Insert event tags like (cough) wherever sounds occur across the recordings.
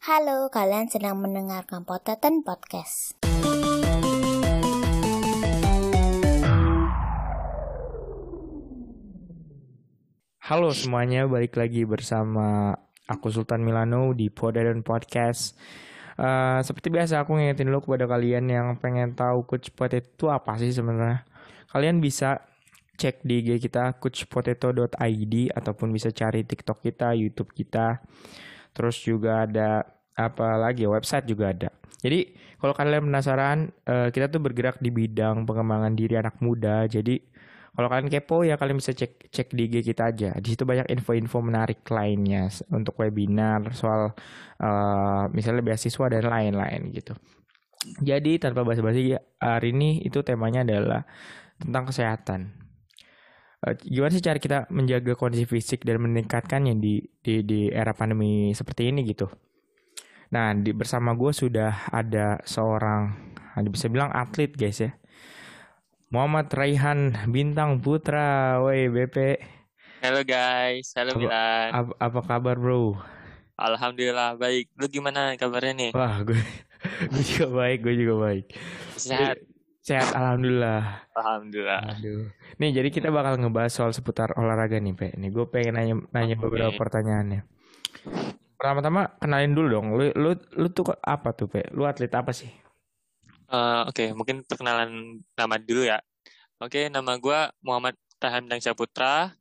Halo, kalian sedang mendengarkan Poteten Podcast. Halo semuanya, balik lagi bersama aku Sultan Milano di Poteten Podcast. Uh, seperti biasa aku ngingetin dulu kepada kalian yang pengen tahu Coach Potato itu apa sih sebenarnya. Kalian bisa cek di IG kita coachpotato.id ataupun bisa cari TikTok kita, YouTube kita. Terus juga ada apa lagi ya, website juga ada. Jadi kalau kalian penasaran, uh, kita tuh bergerak di bidang pengembangan diri anak muda. Jadi kalau kalian kepo ya kalian bisa cek cek di IG kita aja. Di situ banyak info-info menarik lainnya untuk webinar soal uh, misalnya beasiswa dan lain-lain gitu. Jadi tanpa basa-basi hari ini itu temanya adalah tentang kesehatan. Uh, gimana sih cara kita menjaga kondisi fisik dan meningkatkannya di di di era pandemi seperti ini gitu? Nah, di, bersama gue sudah ada seorang, bisa bilang atlet guys ya. Muhammad Raihan Bintang Putra, woi BP. Halo guys, halo Milan. Apa, apa kabar bro? Alhamdulillah baik. Lu gimana kabarnya nih? Wah, gue, (laughs) gue juga baik, gue juga baik. Sehat. Sehat, alhamdulillah. Alhamdulillah. Aduh. Nih, jadi kita bakal ngebahas soal seputar olahraga nih, Pe. Nih, gue pengen nanya, nanya okay. beberapa pertanyaannya. Pertama-tama kenalin dulu dong. Lu lu lu tuh apa tuh, Pe? Lu atlet apa sih? Uh, oke, okay. mungkin perkenalan nama dulu ya. Oke, okay, nama gue Muhammad Tahan Dang Saputra.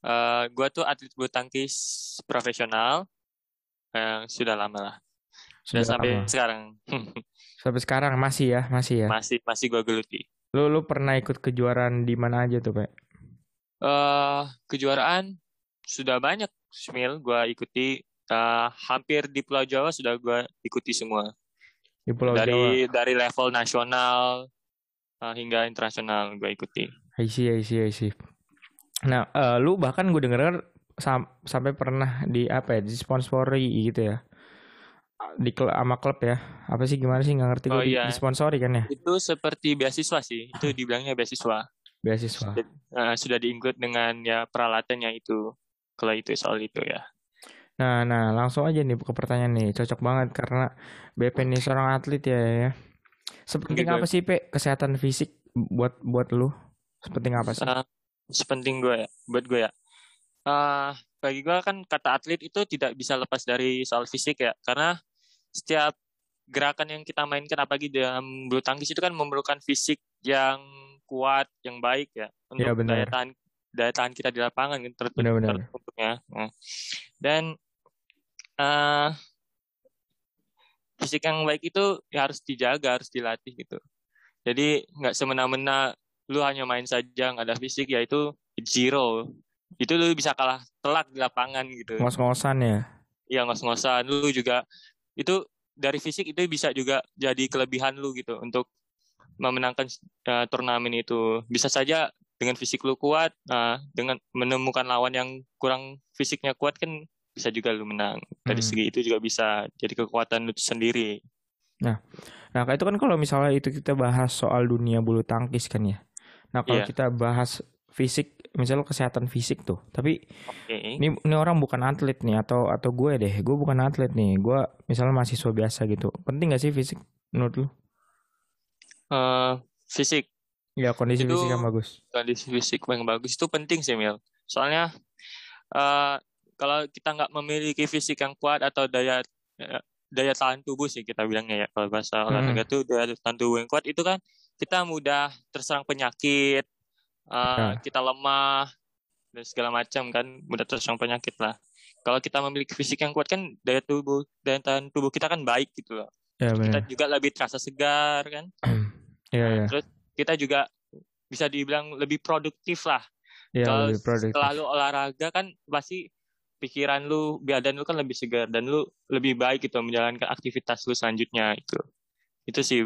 Uh, gue tuh atlet bulu tangkis profesional yang uh, sudah lama lah. Sudah, sudah sampai lama. sekarang. (laughs) sampai sekarang masih ya, masih ya. Masih masih gue geluti. Lu lu pernah ikut kejuaraan di mana aja tuh, Pak? Uh, kejuaraan sudah banyak, Smil. Gue ikuti uh, hampir di Pulau Jawa sudah gue ikuti semua. Di Pulau dari, Jawa. Dari level nasional uh, hingga internasional gue ikuti. I see, I see, I see. Nah, uh, lu bahkan gue denger sam sampai pernah di apa ya, di sponsori gitu ya. Di klub sama klub ya. Apa sih gimana sih nggak ngerti oh, gue iya. di, sponsori kan ya? Itu seperti beasiswa sih. Itu dibilangnya beasiswa. Beasiswa. Sudah, uh, sudah diikut dengan ya peralatannya itu. Kalau itu soal itu ya. Nah, nah langsung aja nih ke pertanyaan nih. Cocok banget karena BP ini seorang atlet ya. ya. Sepenting apa sih, Pe? Kesehatan fisik buat buat lu? Sepenting apa sih? Uh, sepenting gue ya, buat gue ya. Uh, bagi gue kan kata atlet itu tidak bisa lepas dari soal fisik ya. Karena setiap gerakan yang kita mainkan apalagi dalam bulu tangkis itu kan memerlukan fisik yang kuat, yang baik ya. Untuk ya, benar. daya tahan daya tahan kita di lapangan gitu ya. Dan uh, fisik yang baik itu ya harus dijaga, harus dilatih gitu. Jadi nggak semena-mena lu hanya main saja nggak ada fisik ya itu zero. Itu lu bisa kalah telak di lapangan gitu. Ngos-ngosan ya? Iya ngos-ngosan. Lu juga itu dari fisik itu bisa juga jadi kelebihan lu gitu untuk memenangkan uh, turnamen itu. Bisa saja dengan fisik lu kuat, nah dengan menemukan lawan yang kurang fisiknya kuat kan bisa juga lu menang. Dari hmm. segi itu juga bisa jadi kekuatan lu sendiri. Nah, nah itu kan kalau misalnya itu kita bahas soal dunia bulu tangkis kan ya. Nah kalau yeah. kita bahas fisik, misalnya kesehatan fisik tuh, tapi okay. ini ini orang bukan atlet nih atau atau gue deh, gue bukan atlet nih, gue misalnya mahasiswa biasa gitu. Penting gak sih fisik menurut lu? Uh, fisik. Ya kondisi itu, fisik yang bagus. Kondisi fisik yang bagus itu penting sih Mil. Soalnya uh, kalau kita nggak memiliki fisik yang kuat atau daya daya tahan tubuh sih kita bilangnya ya kalau bahasa olahraga hmm. tuh daya tahan tubuh yang kuat itu kan kita mudah terserang penyakit uh, ya. kita lemah dan segala macam kan mudah terserang penyakit lah kalau kita memiliki fisik yang kuat kan daya tubuh daya tahan tubuh kita kan baik gitu loh ya, kita juga lebih terasa segar kan (clears throat) ya, ya. terus kita juga bisa dibilang lebih produktif lah ya, kalau lebih produktif. selalu olahraga kan pasti pikiran lu badan lu kan lebih segar dan lu lebih baik gitu menjalankan aktivitas lu selanjutnya itu itu sih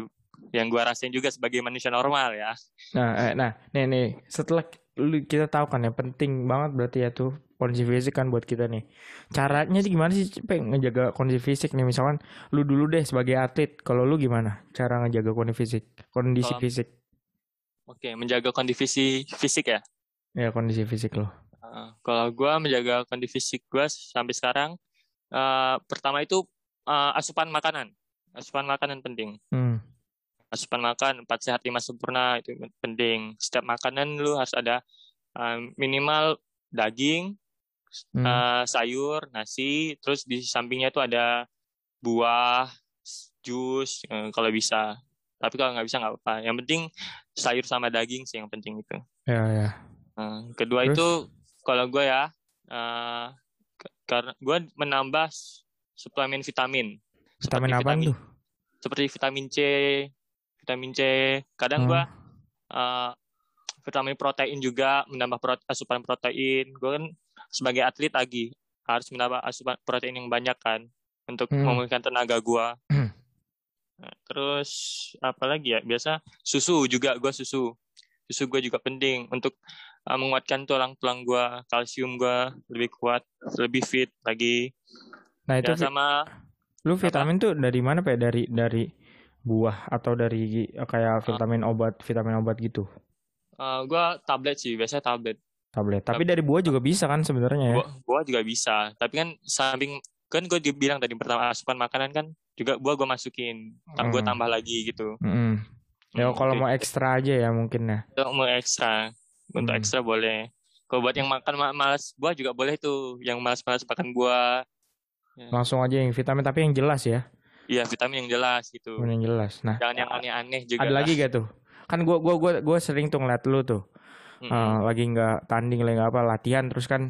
yang gua rasain juga sebagai manusia normal ya nah eh, nah nih nih setelah lu kita tahu kan ya penting banget berarti ya tuh kondisi fisik kan buat kita nih caranya sih gimana sih pengen ngejaga kondisi fisik nih misalkan lu dulu deh sebagai atlet kalau lu gimana cara ngejaga kondisi fisik kondisi Kalo, fisik oke menjaga kondisi fisik ya ya kondisi fisik lo Uh, kalau gue menjaga kondisi fisik gue sampai sekarang, uh, pertama itu uh, asupan makanan. Asupan makanan penting. Hmm. Asupan makan empat sehat lima sempurna itu penting. Setiap makanan lu harus ada uh, minimal daging, Hmm. uh, sayur, nasi, terus di sampingnya itu ada buah, jus uh, kalau bisa. Tapi kalau nggak bisa nggak apa-apa. Yang penting sayur sama daging sih yang penting itu. Ya ya. Nah, kedua Terus? itu kalau gue ya, uh, karena gue menambah suplemen vitamin. Vitamin Seperti apa tuh? Seperti vitamin C, vitamin C. Kadang Hmm. gue uh, vitamin protein juga menambah prote asupan protein. Gue kan sebagai atlet lagi harus menambah asupan protein yang banyak kan untuk Hmm. memulihkan tenaga gue. Hmm. Nah, terus apa lagi ya? Biasa susu juga gue susu. Susu gue juga penting untuk uh, menguatkan tulang-tulang gue, kalsium gue lebih kuat, lebih fit lagi. Nah itu Ya sama lu vitamin tuh dari mana pak? Dari dari buah atau dari eh, kayak vitamin obat vitamin obat gitu uh, gue tablet sih, biasanya tablet. tablet. Tapi dari buah juga bisa kan sebenarnya ya? Buah, buah juga bisa, tapi kan samping kan gue bilang tadi pertama asupan makanan kan juga buah gue masukin, tam- gue Hmm. tambah lagi gitu. Mm-mm. Ya Hmm, kalau mau ekstra aja ya mungkin ya. Untuk mau ekstra, untuk Hmm. ekstra boleh. Kalau buat yang makan ma- malas buah juga boleh tuh, yang malas-malas makan buah. Langsung aja yang vitamin tapi yang jelas ya. Iya vitamin yang jelas gitu. Yang jelas. Nah Jangan yang aneh-aneh juga. ada lah. lagi gak tuh? Kan gua gua gua gua sering tuh ngeliat lu tuh. Mm-mm. eh, lagi nggak tanding lagi nggak apa latihan terus kan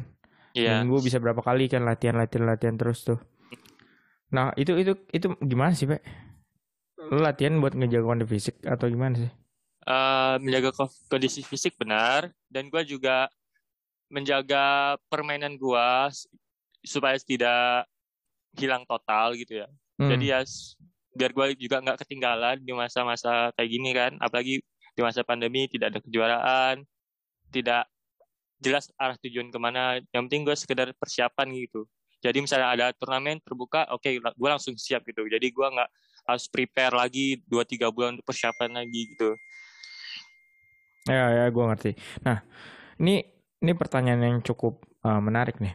Iya. minggu bisa berapa kali kan latihan latihan latihan terus tuh. Nah itu itu itu gimana sih pak? Lu latihan buat ngejaga kondisi fisik atau gimana sih? Eh, menjaga ko- kondisi fisik benar dan gue juga menjaga permainan gue supaya tidak hilang total gitu ya. Hmm. Jadi ya biar gue juga nggak ketinggalan di masa-masa kayak gini kan, apalagi di masa pandemi tidak ada kejuaraan, tidak jelas arah tujuan ke mana. Yang penting gue sekedar persiapan gitu. Jadi misalnya ada turnamen terbuka, oke gue langsung siap gitu. Jadi gue nggak harus prepare lagi 2-3 bulan untuk persiapan lagi gitu. Ya ya gue ngerti. Nah ini ini pertanyaan yang cukup uh, menarik nih.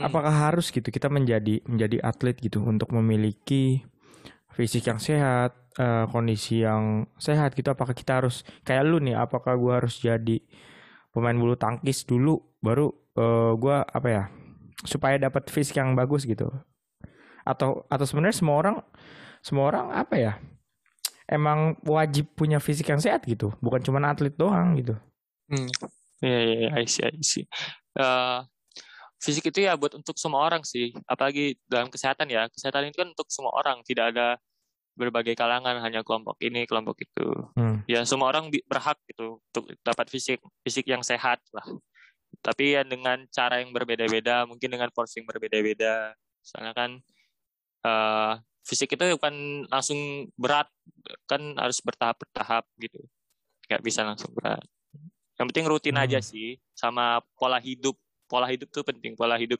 Hmm. Apakah harus gitu kita menjadi menjadi atlet gitu untuk memiliki fisik yang sehat, uh, kondisi yang sehat gitu? Apakah kita harus kayak lu nih? Apakah gue harus jadi pemain bulu tangkis dulu, baru uh, gue apa ya supaya dapat fisik yang bagus gitu? Atau atau sebenarnya semua orang semua orang apa ya? Emang wajib punya fisik yang sehat gitu, bukan cuma atlet doang gitu. Hmm. Iya, iya, iya, I see, I see. Eh, fisik itu ya buat untuk semua orang sih, apalagi dalam kesehatan ya. Kesehatan itu kan untuk semua orang, tidak ada berbagai kalangan, hanya kelompok ini, kelompok itu. Hmm. Ya, semua orang berhak gitu untuk dapat fisik fisik yang sehat lah. Tapi ya dengan cara yang berbeda-beda, mungkin dengan porsi yang berbeda-beda. Soalnya kan eh, fisik itu bukan langsung berat, kan harus bertahap-bertahap gitu. Nggak bisa langsung berat. Yang penting rutin Hmm. aja sih, sama pola hidup. Pola hidup tuh penting, pola hidup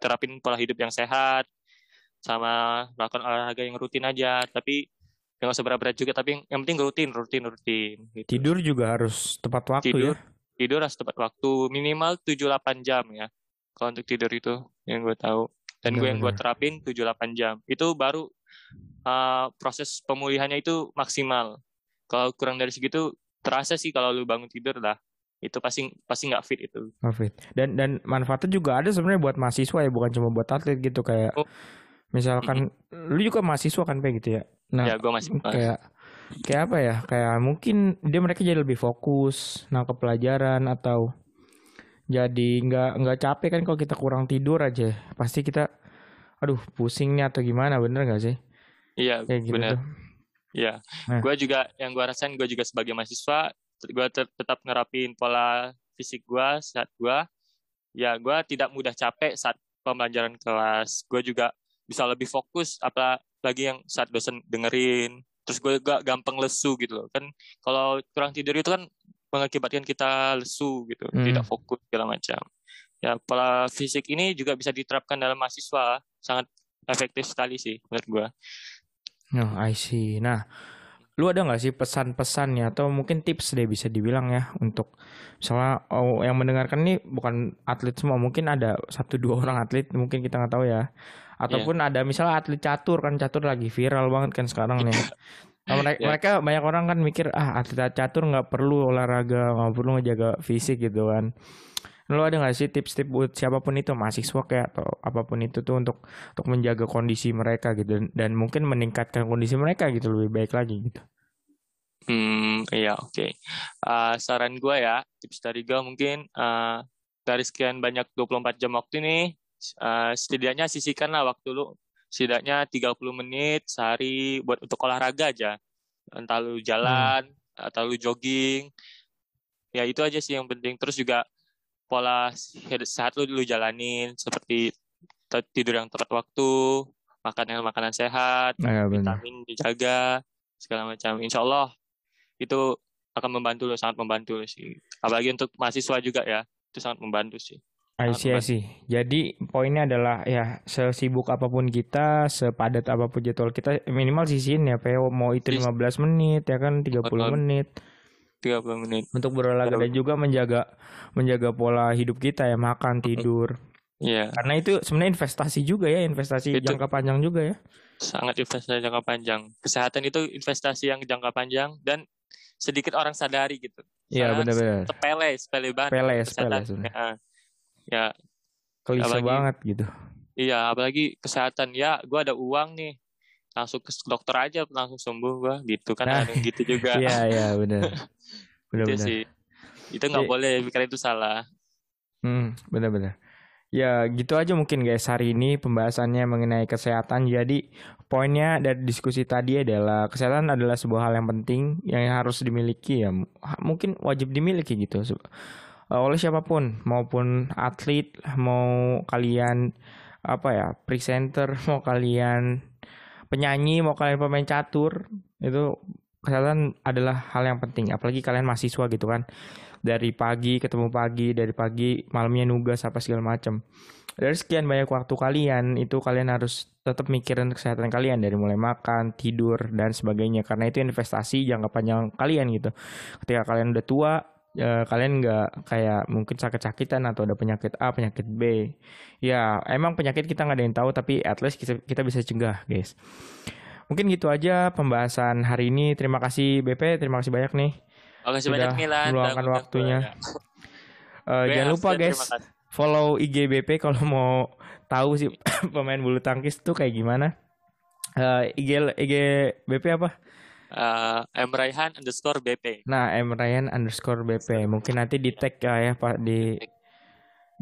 terapin pola hidup yang sehat, sama melakukan olahraga yang rutin aja. Tapi jangan usah berat-berat juga, tapi yang- yang penting rutin, rutin, rutin. Gitu. Tidur juga harus tepat waktu Tidur. ya. Tidur harus tepat waktu, minimal 7-8 jam ya. Kalau untuk tidur itu yang gue tahu. Dan gue yang gue terapin 7-8 jam. Itu baru uh, proses pemulihannya itu maksimal. Kalau kurang dari segitu, terasa sih kalau lu bangun tidur lah. Itu pasti pasti nggak fit itu. Covid. Dan dan manfaatnya juga ada sebenarnya buat mahasiswa ya, bukan cuma buat atlet gitu kayak Oh. misalkan lu juga mahasiswa kan kayak gitu ya. Nah, ya gue masih kayak kayak apa ya? Kayak mungkin dia mereka jadi lebih fokus nangkep pelajaran atau jadi nggak nggak capek kan kalau kita kurang tidur aja. Pasti kita aduh pusingnya atau gimana bener nggak sih? Iya, Kayak gitu benar. tuh. Iya. Nah. Gue juga yang gue rasain gue juga sebagai mahasiswa, gue tetap nerapin pola fisik gue saat gue. Ya, gue tidak mudah capek saat pembelajaran kelas. Gue juga bisa lebih fokus, apalagi yang saat dosen dengerin. Terus gue gak gampang lesu gitu loh. Kan kalau kurang tidur itu kan mengakibatkan kita lesu gitu, Hmm. tidak fokus segala macam. Ya, pola fisik ini juga bisa diterapkan dalam mahasiswa, sangat efektif sekali sih menurut gue. Oh, I see. Nah, lu ada nggak sih pesan-pesannya atau mungkin tips deh bisa dibilang ya untuk misalnya oh, yang mendengarkan ini bukan atlet semua, mungkin ada satu dua orang atlet mungkin kita nggak tahu ya. ataupun ada misalnya atlet catur kan catur lagi viral banget kan sekarang nih Nah, mereka, Iya. mereka banyak orang kan mikir ah atlet catur nggak perlu olahraga nggak perlu ngejaga fisik gitu kan lo ada nggak sih tips-tips buat siapa pun itu mahasiswa kayak atau apa pun itu tuh untuk untuk menjaga kondisi mereka gitu dan, dan mungkin meningkatkan kondisi mereka gitu lebih baik lagi gitu Hmm, iya oke. Eh, saran gue ya, tips dari gue mungkin eh, dari sekian banyak 24 jam waktu nih, eh, setidaknya sisihkanlah waktu lu setidaknya 30 menit sehari buat untuk olahraga aja. Entah lu jalan atau lu jogging. Ya itu aja sih yang penting. Terus juga pola sehat lu lu jalanin seperti tidur yang tepat waktu, makan yang makanan sehat, nah, ya vitamin dijaga segala macam. Insya Allah itu akan membantu lo sangat membantu lo sih. Apalagi untuk mahasiswa juga ya itu sangat membantu sih. I see, I see. Jadi poinnya adalah ya sesibuk apa pun kita, sepadat apa pun jadwal kita minimal sisihin ya, PO mau itu Sis- 15 menit ya kan 30 Betul. menit 30 menit untuk berolahraga dan juga menjaga menjaga pola hidup kita ya, makan, tidur. Iya Karena itu sebenarnya investasi juga ya, investasi Itu. jangka panjang juga ya. sangat investasi jangka panjang kesehatan itu investasi yang jangka panjang dan sedikit orang sadari gitu Iya benar-benar. sepele sepele banget Sepele, sepele sebenarnya. ya, ya Klise apalagi- banget gitu. iya apalagi kesehatan ya gua ada uang nih langsung ke dokter aja langsung sembuh gua gitu kan Nah, ada gitu juga (laughs) Iya, iya benar. (laughs) itu Benar-benar. sih itu nggak Jadi- boleh pikir itu salah Hmm, benar-benar. Ya, gitu aja mungkin guys hari ini pembahasannya mengenai kesehatan. Jadi, poinnya dari diskusi tadi adalah kesehatan adalah sebuah hal yang penting yang harus dimiliki ya. Mungkin wajib dimiliki gitu eh, oleh siapa pun, maupun atlet, mau kalian apa ya, presenter, (laughs) mau kalian penyanyi, mau kalian pemain catur, itu kesehatan adalah hal yang penting. Apalagi kalian mahasiswa gitu kan. Dari pagi ketemu pagi dari pagi malamnya nugas apa segala macam dari sekian banyak waktu kalian itu kalian harus tetap mikirin kesehatan kalian. Dari mulai makan tidur dan sebagainya. Karena itu investasi jangka panjang kalian gitu. Ketika kalian udah tua eh, kalian nggak kayak mungkin sakit-sakitan atau ada penyakit A penyakit B. Ya emang penyakit kita nggak ada yang tahu tapi at least kita, kita bisa cegah guys mungkin gitu aja pembahasan hari ini terima kasih BP terima kasih banyak nih Makasih Sudah banyak Milan. meluangkan waktunya. Gue jangan lupa guys follow IG BP kalau mau tahu sih (laughs) pemain bulu tangkis tuh kayak gimana. Eh, IG IG BP apa? Eh, M Raihan underscore BP. Nah, M Ryan underscore BP. Mungkin nanti di tag ya, ya Pak di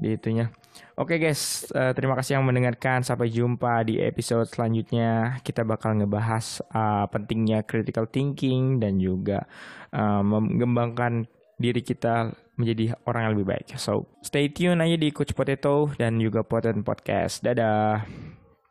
di itunya. Oke guys, eh, terima kasih yang mendengarkan. Sampai jumpa di episode selanjutnya. Kita bakal ngebahas eh, pentingnya critical thinking dan juga eh, mengembangkan diri kita menjadi orang yang lebih baik. So, stay tune aja di Coach Potato dan juga Poten Podcast. Dadah.